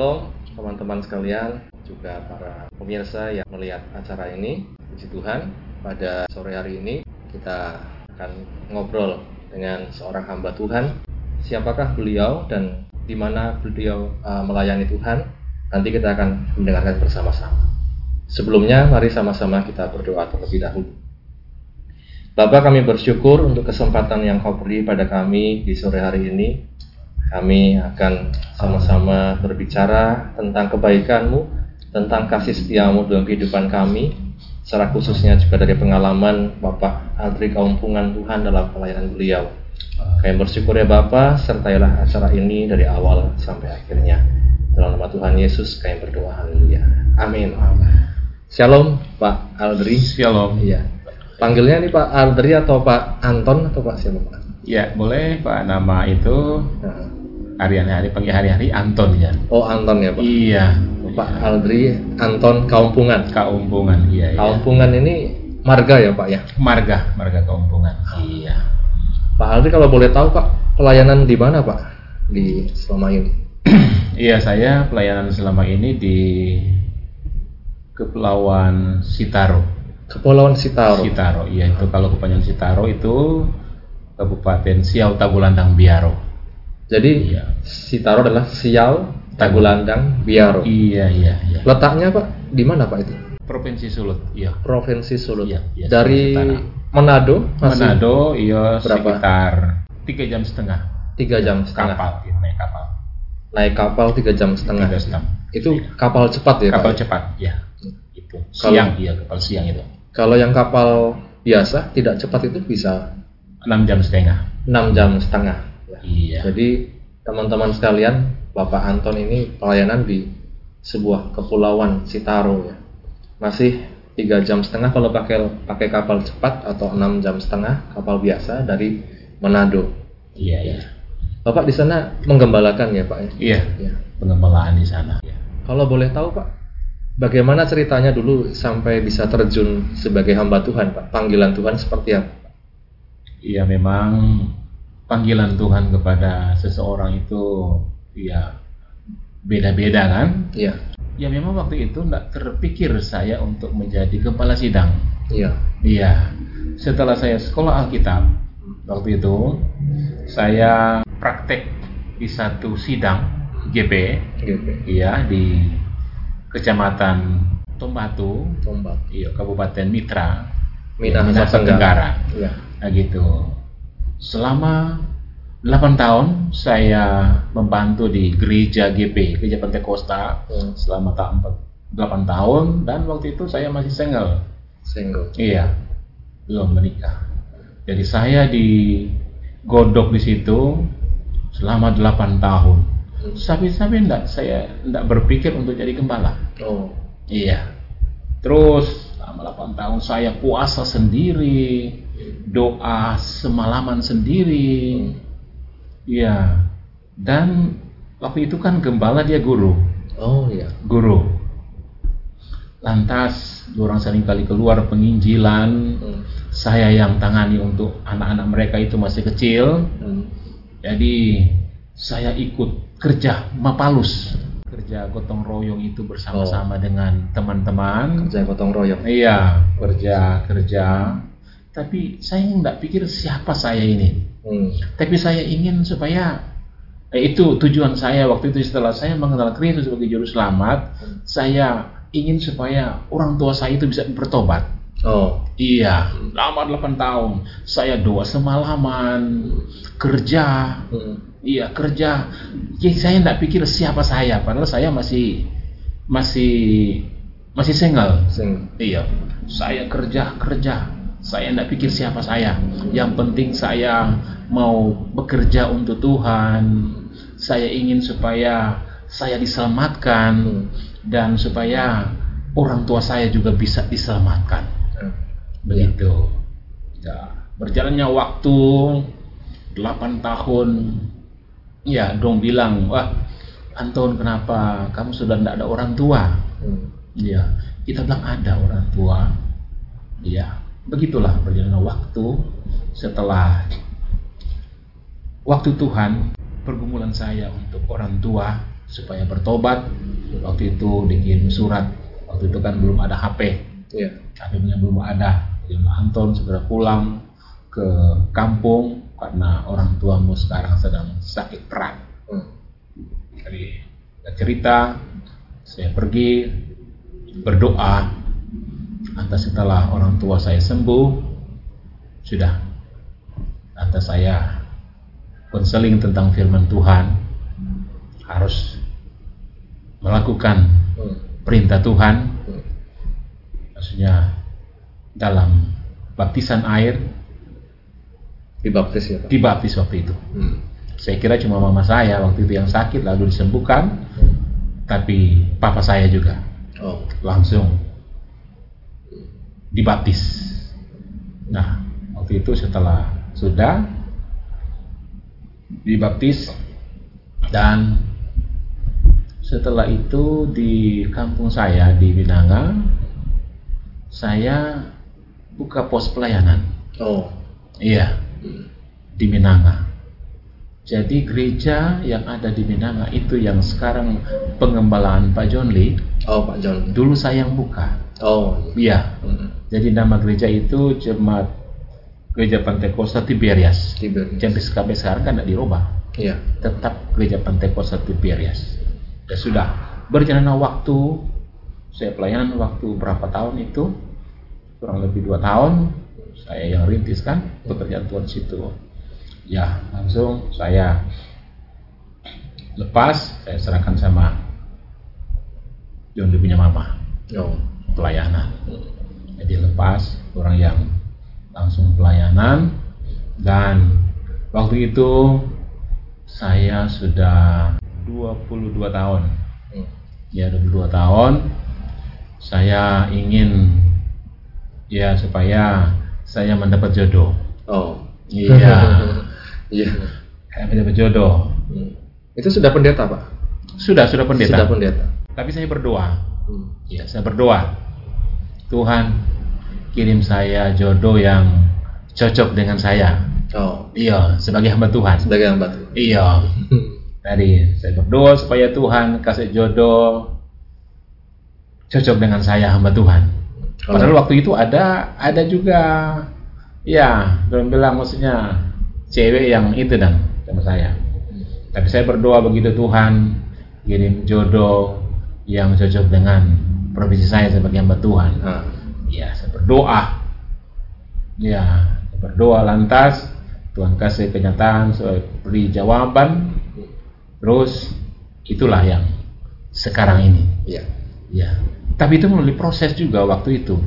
Shalom teman-teman sekalian, juga para pemirsa yang melihat acara ini. Puji Tuhan, pada sore hari ini kita akan ngobrol dengan seorang hamba Tuhan. Siapakah beliau dan di mana beliau uh, melayani Tuhan? Nanti kita akan mendengarkan bersama-sama. Sebelumnya, mari sama-sama kita berdoa terlebih dahulu. Bapak kami bersyukur untuk kesempatan yang kau beri pada kami di sore hari ini kami akan sama-sama berbicara tentang kebaikanmu, tentang kasih setiamu dalam kehidupan kami, secara khususnya juga dari pengalaman Bapak Aldri Kaumpungan Tuhan dalam pelayanan beliau. Kami bersyukur ya Bapak, sertailah acara ini dari awal sampai akhirnya. Dalam nama Tuhan Yesus kami berdoa, haleluya. Amin. Shalom Pak Aldri. Shalom. Iya. Panggilnya nih Pak Aldri atau Pak Anton atau Pak siapa Pak? Ya boleh Pak nama itu Nah. Hari-hari panggil hari-hari Anton ya. Oh Anton ya Pak. Iya. Pak Aldri Anton Kaumpungan. Kaumpungan iya. iya. Kaumpungan ini marga ya Pak ya. Marga marga Kaumpungan. Iya. Pak Aldri kalau boleh tahu Pak pelayanan di mana Pak di selama ini? Iya saya pelayanan selama ini di Kepulauan Sitaro. Kepulauan Sitaro. Sitaro. Iya itu kalau kepanjangan Sitaro itu Kabupaten Siau Tagulandang Biaro. Jadi Iya. Sitaro adalah Siau, Tagulandang, Biaro. Iya iya iya. Letaknya Pak di mana Pak itu? Provinsi Sulut. Iya. Provinsi Sulut. Iya, iya, Dari. Manado masih Manado iya Berapa? sekitar tiga jam setengah tiga jam setengah. kapal ya, naik kapal Naik kapal tiga jam setengah. tiga setengah Itu kapal cepat ya kapal Pak? cepat ya itu Kalau- siang iya kapal siang itu Kalau yang kapal biasa tidak cepat itu bisa enam jam setengah 6 jam setengah. Iya Jadi teman-teman sekalian, Bapak Anton ini pelayanan di sebuah kepulauan Sitaro ya. Masih tiga jam setengah kalau pakai pakai kapal cepat atau 6 jam setengah kapal biasa dari Manado. iya iya Bapak di sana menggembalakan ya Pak ya? iya Ya. pengembalaan di sana Iya. Kalau boleh tahu Pak, bagaimana ceritanya dulu sampai bisa terjun sebagai hamba Tuhan Pak? Panggilan Tuhan seperti apa? iya memang panggilan Tuhan kepada seseorang itu ya beda-beda kan? Iya, ya memang waktu itu tidak terpikir saya untuk menjadi kepala sidang. Iya, Iya, setelah saya sekolah Alkitab waktu itu saya praktek di satu sidang GP, GP, iya di Kecamatan Tombatu, tombak, iya Kabupaten Mitra, Minahasa Tenggara. Iya, Nah gitu. Selama 8 tahun saya membantu di gereja GP, gereja Pentakosta Hmm. selama ta- 8 tahun dan waktu itu saya masih single. single. Iya, belum menikah. Jadi saya digodok di situ selama 8 tahun. Sampai-sampai enggak saya enggak berpikir untuk jadi gembala. Oh, Iya. Terus selama 8 tahun saya puasa sendiri, doa semalaman sendiri. Iya. Dan waktu itu kan gembala dia guru, oh iya, guru. Lantas orang sering kali keluar penginjilan, Hmm. saya yang tangani untuk anak-anak mereka itu masih kecil. Hmm. Jadi saya ikut kerja mapalus, kerja gotong royong itu bersama-sama dengan teman-teman. kerja gotong royong. Iya, kerja kerja. Tapi saya nggak pikir siapa saya ini. Hmm. Tapi saya ingin supaya eh, itu tujuan saya waktu itu setelah saya mengenal Kristus sebagai juru selamat, saya ingin supaya orang tua saya itu bisa bertobat. Oh, Iya, lama 8 tahun. Saya doa semalaman, kerja, hmm. iya kerja. Jadi saya nggak pikir siapa saya, padahal saya masih masih masih single. single. Iya, saya kerja kerja. Saya tidak pikir siapa saya. Yang penting saya mau bekerja untuk Tuhan. Saya ingin supaya saya diselamatkan dan supaya orang tua saya juga bisa diselamatkan. Begitu. Ya, berjalannya waktu 8 tahun. Ya, dong bilang, wah Anton kenapa kamu sudah tidak ada orang tua? Hmm. Iya, kita bilang ada orang tua. Iya, begitulah berjalannya waktu setelah waktu Tuhan pergumulan saya untuk orang tua supaya bertobat. Waktu itu dikirim surat. Waktu itu kan belum ada HP. Iya. HP-nya belum ada. Jadi Anton segera pulang ke kampung karena orang tuamu sekarang sedang sakit berat. Hmm. Jadi cerita, saya pergi berdoa. Lantas setelah orang tua saya sembuh, sudah. Lantas saya konseling tentang firman Tuhan, harus melakukan Hmm. perintah Tuhan, Hmm. maksudnya dalam baptisan air Dibaptis ya Pak. dibaptis waktu itu. Hmm. Saya kira cuma mama saya waktu itu yang sakit lalu disembuhkan, Hmm. tapi papa saya juga Oh. langsung dibaptis. Nah, waktu itu setelah sudah dibaptis dan setelah itu di kampung saya di Binanga saya buka pos pelayanan. Oh. Iya, di Minanga. Jadi gereja yang ada di Minanga itu yang sekarang pengembalaan Pak John Lee, Oh Pak John. dulu saya yang buka. Oh. Iya. Hmm. Jadi nama gereja itu Jemaat Gereja Pantekosta Tiberias. Tiberias. Sampai sekarang kan tidak dirubah. Iya. Tetap Gereja Pantekosta Tiberias. Ya sudah. Berjalanlah waktu, saya pelayanan waktu berapa tahun itu? Kurang lebih dua tahun. Saya yang rintiskan pekerjaan Tuhan situ. Ya, langsung saya lepas, saya serahkan sama John punya mama Oh. pelayanan. Jadi lepas orang yang langsung pelayanan dan waktu itu saya sudah 22 tahun. Hmm. Ya 22 tahun. Saya ingin ya supaya saya mendapat jodoh. Oh. Iya. Iya. saya mendapat jodoh. Hmm. Itu sudah pendeta Pak. Sudah, sudah pendeta. Sudah pendeta. Tapi saya berdoa. Hmm. Ya, saya berdoa. Tuhan, kirim saya jodoh yang cocok dengan saya. Oh. Iya, sebagai hamba Tuhan. Sebagai hamba Tuhan. Iya. Tadi saya berdoa supaya Tuhan kasih jodoh cocok dengan saya hamba Tuhan. Padahal waktu itu ada ada juga ya, belum bilang maksudnya cewek yang itu dan sama saya. Tapi saya berdoa begitu Tuhan kirim jodoh yang cocok dengan profesi saya sebagai hamba Tuhan. Ya, saya berdoa. Ya, saya berdoa lantas Tuhan kasih kenyataan, saya beri jawaban. Terus itulah yang sekarang ini. Iya. Ya. Tapi itu melalui proses juga waktu itu.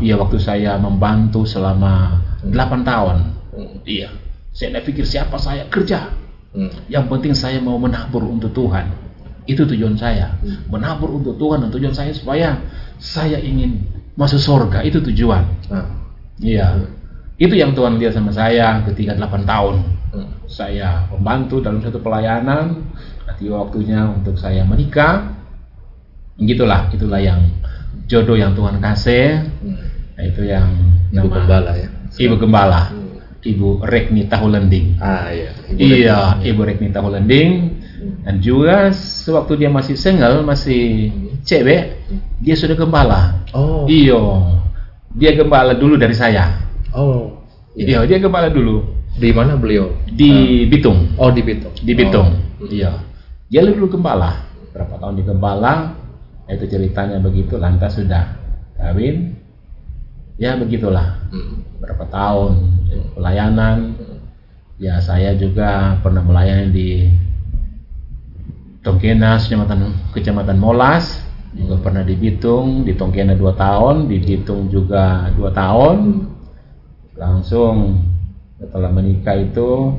Iya, waktu saya membantu selama 8 tahun. Hmm. Iya. Saya tidak pikir siapa saya kerja. Hmm. Yang penting saya mau menabur untuk Tuhan. Itu tujuan saya. Menabur untuk Tuhan dan tujuan saya supaya saya ingin masuk surga. Itu tujuan. Ah. Iya. Itu yang Tuhan lihat sama saya ketika 8 tahun. Hmm. Saya membantu dalam satu pelayanan. Nanti waktunya untuk saya menikah. Gitulah, itulah yang jodoh yang Tuhan kasih. Hmm. Nah, itu yang Ibu nama- Gembala ya. Ibu Gembala. Hmm. Ibu Rekni Tahulending. Ah iya. Ibu Iya, Gembala. Ibu Rekni Tahulending. Dan juga sewaktu dia masih single, masih cewek, dia sudah gembala. Oh. Iyo, dia gembala dulu dari saya. Oh. Iya, dia gembala dulu Di mana beliau? di Bitung, Oh di Bitung. di Bitung. Oh. Iya, dia dulu gembala. Berapa tahun di gembala? Itu ceritanya begitu. Lantas sudah kawin. Ya begitulah. Hmm. Berapa tahun pelayanan? Ya saya juga pernah melayani di Tongkenas, kecamatan kecamatan Molas, juga pernah di Bitung, di Tongkena 2 tahun, di Bitung juga 2 tahun. Langsung setelah menikah itu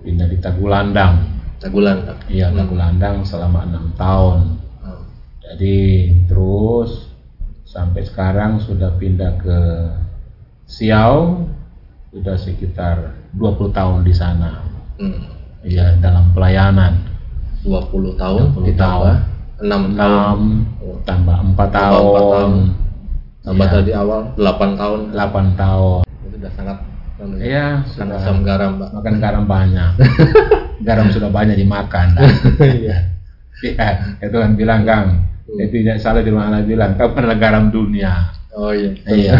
pindah di Tagulandang. Tagulandang. Iya, Tagulandang selama enam tahun. Oh. Jadi terus sampai sekarang sudah pindah ke Siau, sudah sekitar 20 tahun di sana. Hmm. Iya, dalam pelayanan. 20 tahun 20 ditambah 6 tahun. 6 tambah 4 Tambah tahun. empat tahun. Tambah Iya. tadi awal 8 tahun. 8 tahun. Itu sudah sangat ya, Iya, sangat sudah asam garam, Pak. makan garam banyak. garam sudah banyak dimakan. Iya. Iya, ya Tuhan bilang Kang, Hmm. itu tidak salah di mana bilang, kamu adalah garam dunia. Oh iya. Iya,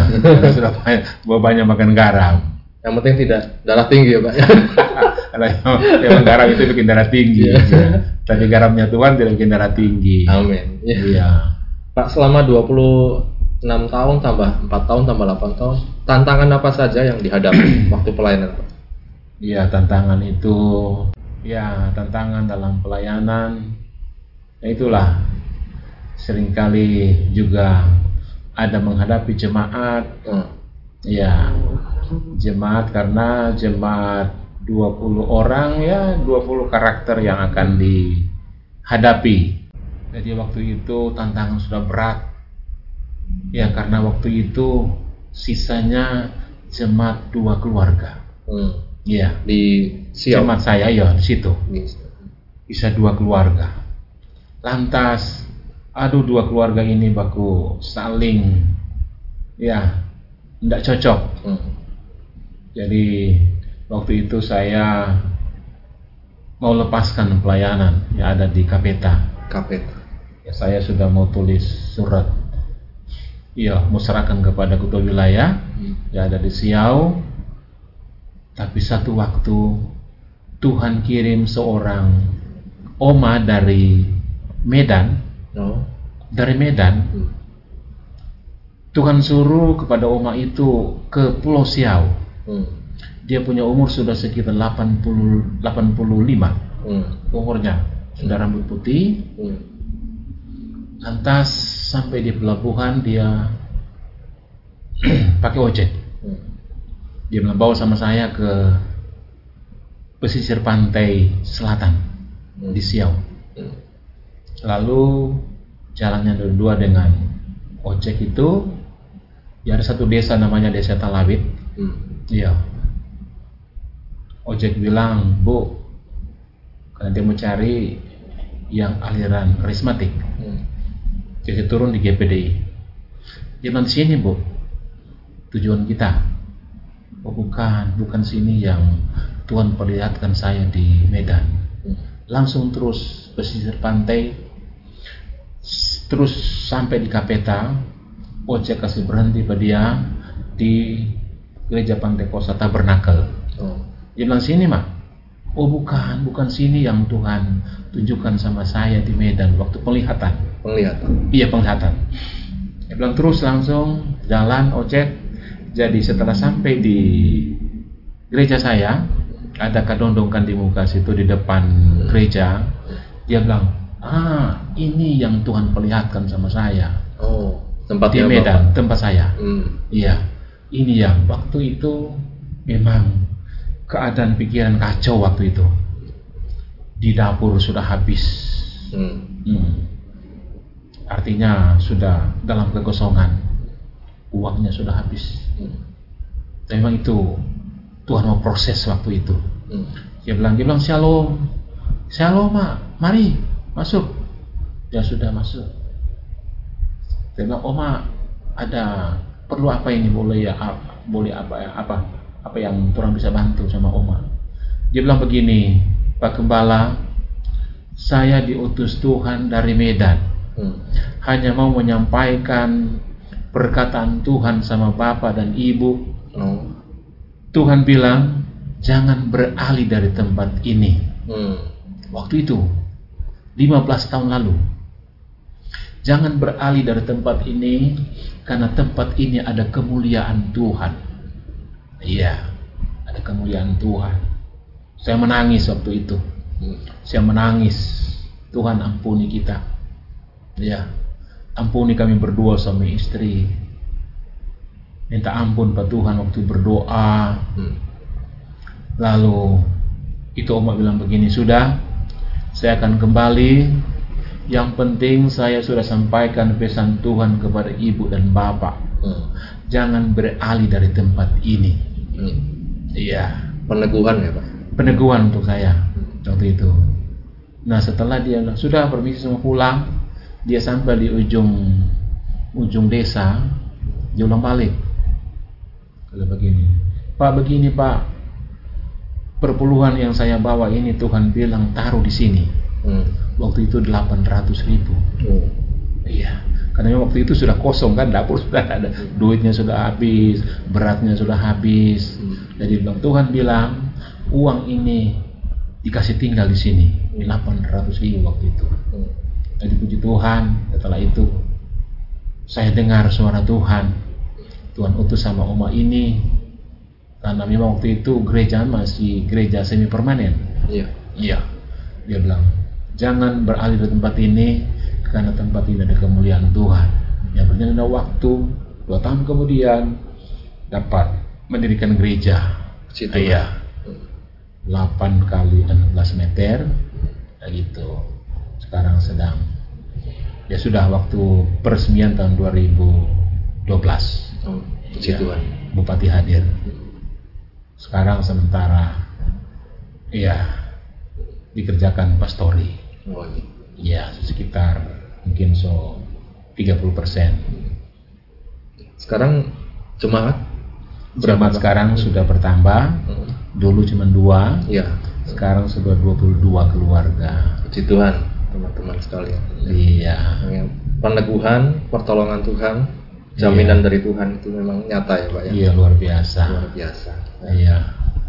sudah banyak, banyak makan garam. Yang penting tidak darah tinggi ya Pak. Karena memang garam itu bikin darah tinggi. Iya. ya. Tapi garamnya Tuhan tidak bikin darah tinggi. Amin. Iya. Iya. Pak selama 26 tahun tambah 4 tahun tambah 8 tahun, tantangan apa saja yang dihadapi waktu pelayanan Pak? Iya, tantangan itu ya tantangan dalam pelayanan. Ya, itulah sering kali juga ada menghadapi jemaat Hmm. ya jemaat karena jemaat 20 orang ya 20 karakter yang akan dihadapi. Jadi waktu itu tantangan sudah berat. Ya karena waktu itu sisanya jemaat dua keluarga. Hmm. Ya, Di Siau. jemaat saya ya di situ bisa dua keluarga. Lantas, aduh dua keluarga ini baku saling ya tidak cocok. Hmm. Jadi waktu itu saya mau lepaskan pelayanan yang ada di Kapeta. Kapet. Ya, saya sudah mau tulis surat. Iya, mau serahkan kepada ketua wilayah Hmm. yang ada di Siau. Tapi satu waktu Tuhan kirim seorang oma dari Medan, No. dari Medan. Hmm. Tuhan suruh kepada oma itu ke Pulau Siau. Hmm. Dia punya umur sudah sekitar 80 85 Hmm. umurnya. Sudah rambut putih. Hmm. Lantas sampai di pelabuhan dia pakai ojek. Hmm. Dia bilang bawa sama saya ke pesisir pantai selatan Hmm. di Siau. Hmm. Lalu jalannya berdua dengan ojek itu ya ada satu desa namanya desa Talawit. Hmm. Iya. Ojek bilang, Bu, karena dia mau cari yang aliran karismatik. Hmm. Jadi turun di GPDI. Dia bilang sini bu, tujuan kita. Oh bukan, bukan sini yang Tuhan perlihatkan saya di Medan. Hmm. Langsung terus pesisir pantai, terus sampai di Kapeta, ojek kasih berhenti pada dia di gereja Pantai Kosa Tabernakel. Oh. Dia bilang sini mah. Oh bukan, bukan sini yang Tuhan tunjukkan sama saya di Medan waktu penglihatan. Penglihatan. Iya penglihatan. Dia bilang terus langsung jalan ojek. Jadi setelah sampai di gereja saya, ada kadondongkan di muka situ di depan gereja. Dia bilang, ah ini yang Tuhan perlihatkan sama saya Oh. di Tempatnya Medan, Bapak. tempat saya. Hmm. Iya, ini yang waktu itu memang keadaan pikiran kacau waktu itu. Di dapur sudah habis. Hmm. Hmm. Artinya sudah dalam kekosongan. Uangnya sudah habis. Hmm. Dan memang itu Tuhan mau proses waktu itu. Hmm. Dia bilang, dia bilang shalom, shalom mak, mari masuk. Dia sudah masuk. Dia bilang, oh mak, ada perlu apa ini boleh ya, boleh apa ya, apa, apa yang Tuhan bisa bantu sama Oma. Dia bilang begini, Pak Gembala, saya diutus Tuhan dari Medan, Hmm. hanya mau menyampaikan perkataan Tuhan sama Bapak dan Ibu Oh. Tuhan bilang, jangan beralih dari tempat ini. Hmm. Waktu itu, 15 tahun lalu. Jangan beralih dari tempat ini, karena tempat ini ada kemuliaan Tuhan. Iya, ada kemuliaan Tuhan. Saya menangis waktu itu. Saya menangis. Tuhan ampuni kita. Ya, ampuni kami berdua suami istri. Minta ampun Pak Tuhan waktu berdoa. Lalu itu Oma bilang begini, sudah, saya akan kembali. Yang penting saya sudah sampaikan pesan Tuhan kepada ibu dan bapak. Hmm. Jangan beralih dari tempat ini. Hmm. Iya, Peneguhan ya Pak. peneguhan untuk saya waktu itu. Nah setelah dia sudah permisi semua pulang, dia sampai di ujung ujung desa, dia ulang balik. Kalau begini, Pak begini Pak, perpuluhan yang saya bawa ini Tuhan bilang taruh di sini. Hmm. Waktu itu 800 ribu. Hmm. Iya. Karena waktu itu sudah kosong kan, dapur sudah ada, duitnya sudah habis, beratnya sudah habis. Hmm. Jadi bilang Tuhan bilang uang ini dikasih tinggal di sini, 800 ribu waktu itu. Hmm. Jadi puji Tuhan, setelah itu saya dengar suara Tuhan. Tuhan utus sama Oma ini karena memang waktu itu gereja masih gereja semi permanen. Iya. Iya. Dia bilang, jangan beralih dari tempat ini karena tempat ini ada kemuliaan Tuhan. Yang berjalan ada waktu dua tahun kemudian dapat mendirikan gereja. Situ. Iya. 8 kali 16 meter kayak gitu. Sekarang sedang ya sudah waktu peresmian tahun 2012. Oh, Ya. Bupati hadir. Sekarang sementara iya dikerjakan pastori. Oh, iya. Ya, sekitar mungkin so 30 persen. Sekarang jemaat Jemaat Pak? sekarang sudah bertambah. Hmm. Dulu cuma dua, Iya. sekarang sudah 22 keluarga. Puji Tuhan, teman-teman sekalian. Iya. Yang Peneguhan, pertolongan Tuhan, jaminan dari Tuhan itu memang nyata ya Pak ya. Iya luar biasa. Luar biasa. Iya.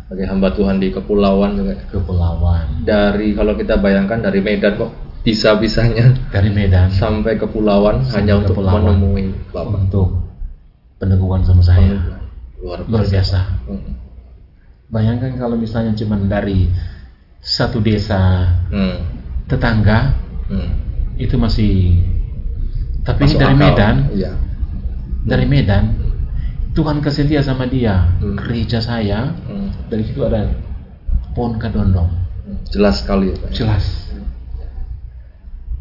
Bagi hamba Tuhan di kepulauan juga. Kepulauan Dari kalau kita bayangkan dari Medan kok bisa-bisanya dari Medan sampai kepulauan Sampai hanya untuk kepulauan. menemui Bapak. untuk peneguhan sama saya. Luar biasa. Luar biasa. Hmm. Bayangkan kalau misalnya cuma dari satu desa Hmm. tetangga Hmm. itu masih tapi ini Masuk dari akal. Medan, Iya. dari Medan Tuhan kasih dia sama dia Hmm. gereja saya Hmm. dari situ ada pohon kadondong Jelas sekali ya Pak. jelas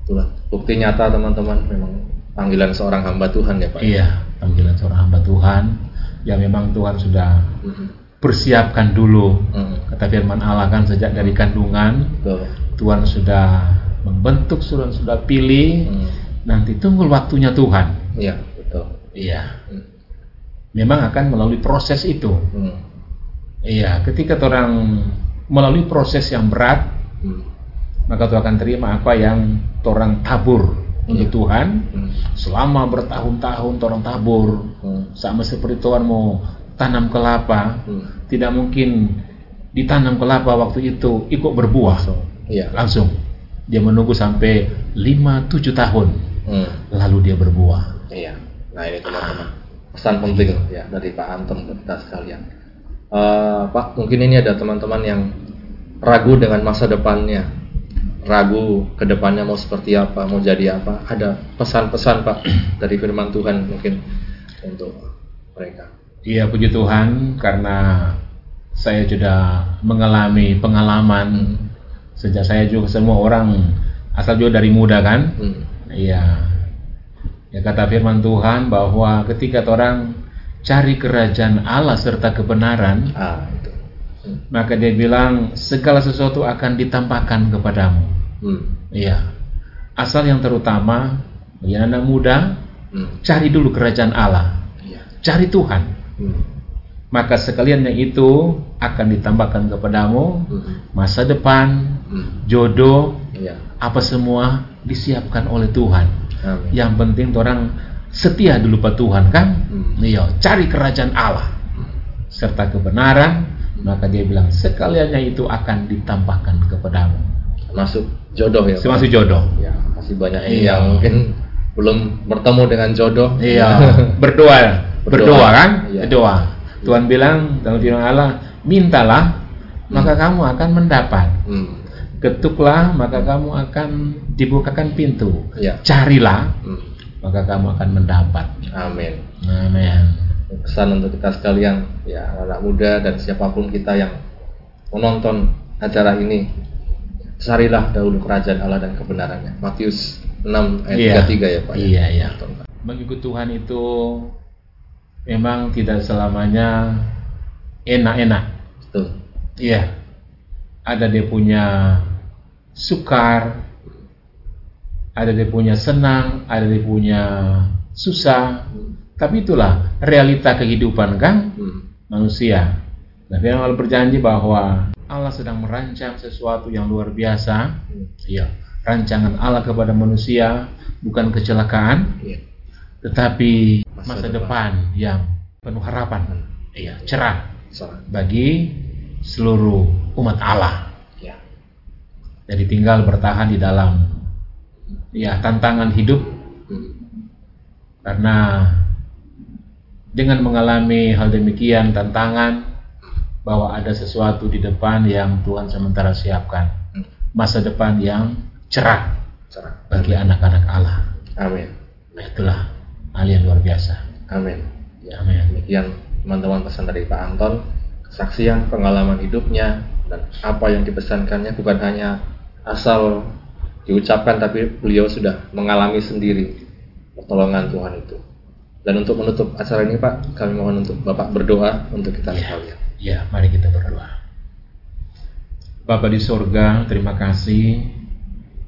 Itulah bukti nyata teman-teman memang panggilan seorang hamba Tuhan ya Pak. iya panggilan seorang hamba Tuhan yang memang Tuhan sudah Hmm. persiapkan dulu Hmm. kata firman Allah kan sejak dari kandungan Betul. Tuhan sudah membentuk sudah sudah pilih Hmm. nanti tunggu waktunya Tuhan Iya, betul. iya Hmm. memang akan melalui proses itu Hmm. iya ketika orang melalui proses yang berat Hmm. maka Tuhan akan terima apa yang orang tabur untuk Iya. Tuhan Hmm. selama bertahun-tahun orang tabur Hmm. sama seperti Tuhan mau tanam kelapa Hmm. tidak mungkin ditanam kelapa waktu itu ikut berbuah Iya. langsung dia menunggu sampai 5-7 tahun Hmm. lalu dia berbuah Iya. Nah ini teman-teman pesan penting ya dari Pak Anton buat kita sekalian. Eh, Pak, mungkin ini ada teman-teman yang ragu dengan masa depannya, ragu ke depannya mau seperti apa, mau jadi apa. Ada pesan-pesan Pak dari Firman Tuhan mungkin untuk mereka. Iya puji Tuhan karena saya sudah mengalami pengalaman sejak saya juga semua orang asal juga dari muda kan Hmm. Iya. Ya kata firman Tuhan bahwa ketika orang cari kerajaan Allah serta kebenaran, Ah itu. Hmm. maka dia bilang segala sesuatu akan ditampakkan kepadamu. Hmm. Iya. Asal yang terutama bagi anak muda, Hmm. cari dulu kerajaan Allah, Iya. cari Tuhan. Hmm. Maka sekaliannya itu akan ditambahkan kepadamu Hmm. masa depan, Hmm. jodoh, Iya. apa semua disiapkan oleh Tuhan. Amin. Yang penting orang setia dulu pada Tuhan kan? Hmm. Iya, cari kerajaan Allah serta kebenaran, maka dia bilang sekaliannya itu akan ditambahkan kepadamu. Masuk jodoh ya. Masih jodoh. Ya, masih banyak Iya. yang mungkin belum bertemu dengan jodoh. Iya, berdoa, berdoa, Berdoa. kan? Iya. Berdoa. Tuhan bilang dalam firman Allah, mintalah, maka kamu akan mendapat. Hmm. Ketuklah, maka kamu akan dibukakan pintu. Iya. Carilah, Hmm. maka kamu akan mendapat. Amin. Amin. Pesan untuk kita sekalian, ya anak muda dan siapa pun kita yang menonton acara ini, carilah dahulu kerajaan Allah dan kebenarannya. Matius 6 ayat 33 ya Pak. ya? Iya, iya. Mengikut Tuhan itu memang tidak selamanya enak-enak. Betul. Iya. Ada dia punya sukar, ada dia punya senang, ada dia punya susah. Tapi itulah realita kehidupan kan Hmm. manusia. Nah, firman Allah berjanji bahwa Allah sedang merancang sesuatu yang luar biasa. Hmm. Iya. rancangan Allah kepada manusia bukan kecelakaan, Iya. tetapi Masa masa, depan. depan. yang penuh harapan, iya, cerah bagi seluruh umat Allah. Ya. Jadi tinggal bertahan di dalam ya tantangan hidup Hmm. karena dengan mengalami hal demikian tantangan bahwa ada sesuatu di depan yang Tuhan sementara siapkan Hmm. masa depan yang cerah Salah. bagi anak-anak Allah. Amin. Nah itulah hal yang luar biasa. Amin. Ya, amin. Demikian teman-teman pesan dari Pak Anton, kesaksian pengalaman hidupnya dan apa yang dipesankannya bukan hanya asal diucapkan tapi beliau sudah mengalami sendiri pertolongan Tuhan itu. Dan untuk menutup acara ini Pak, kami mohon untuk Bapak berdoa untuk kita Ya. sekalian. Ya, mari kita berdoa. Bapa di sorga, terima kasih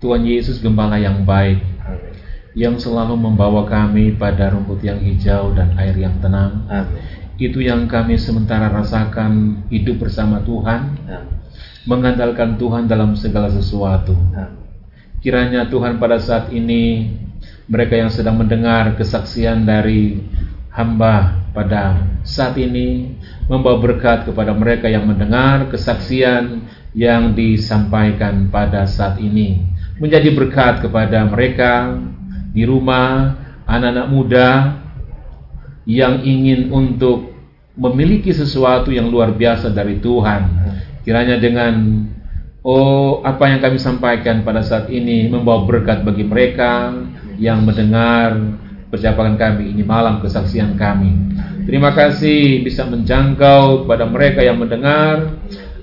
Tuhan Yesus Gembala yang baik Amin. yang selalu membawa kami pada rumput yang hijau dan air yang tenang. Amin. Itu yang kami sementara rasakan hidup bersama Tuhan, Amin. mengandalkan Tuhan dalam segala sesuatu. Amin. Kiranya Tuhan pada saat ini mereka yang sedang mendengar kesaksian dari hamba pada saat ini membawa berkat kepada mereka yang mendengar kesaksian yang disampaikan pada saat ini. Menjadi berkat kepada mereka di rumah anak-anak muda yang ingin untuk memiliki sesuatu yang luar biasa dari Tuhan. Kiranya dengan Oh, apa yang kami sampaikan pada saat ini membawa berkat bagi mereka yang mendengar percakapan kami ini malam kesaksian kami. Terima kasih bisa menjangkau kepada mereka yang mendengar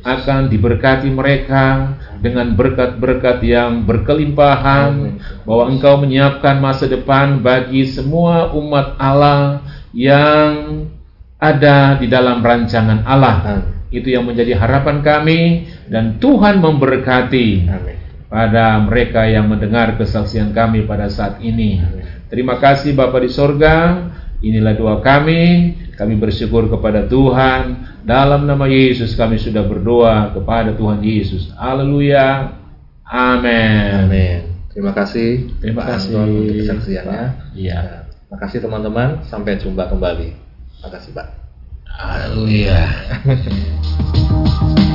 akan diberkati mereka dengan berkat-berkat yang berkelimpahan bahwa Engkau menyiapkan masa depan bagi semua umat Allah yang ada di dalam rancangan Allah. Amin. Itu yang menjadi harapan kami dan Tuhan memberkati Amin. Pada mereka yang mendengar kesaksian kami pada saat ini. Terima kasih Bapa di sorga. Inilah doa kami. Kami bersyukur kepada Tuhan. Dalam nama Yesus kami sudah berdoa kepada Tuhan Yesus. Haleluya. Amin. Amin. Terima kasih. Terima Pak kasih. Untuk kesaksiannya. Iya. Ya, Terima kasih teman-teman. Sampai jumpa kembali. Terima kasih Pak. Haleluya.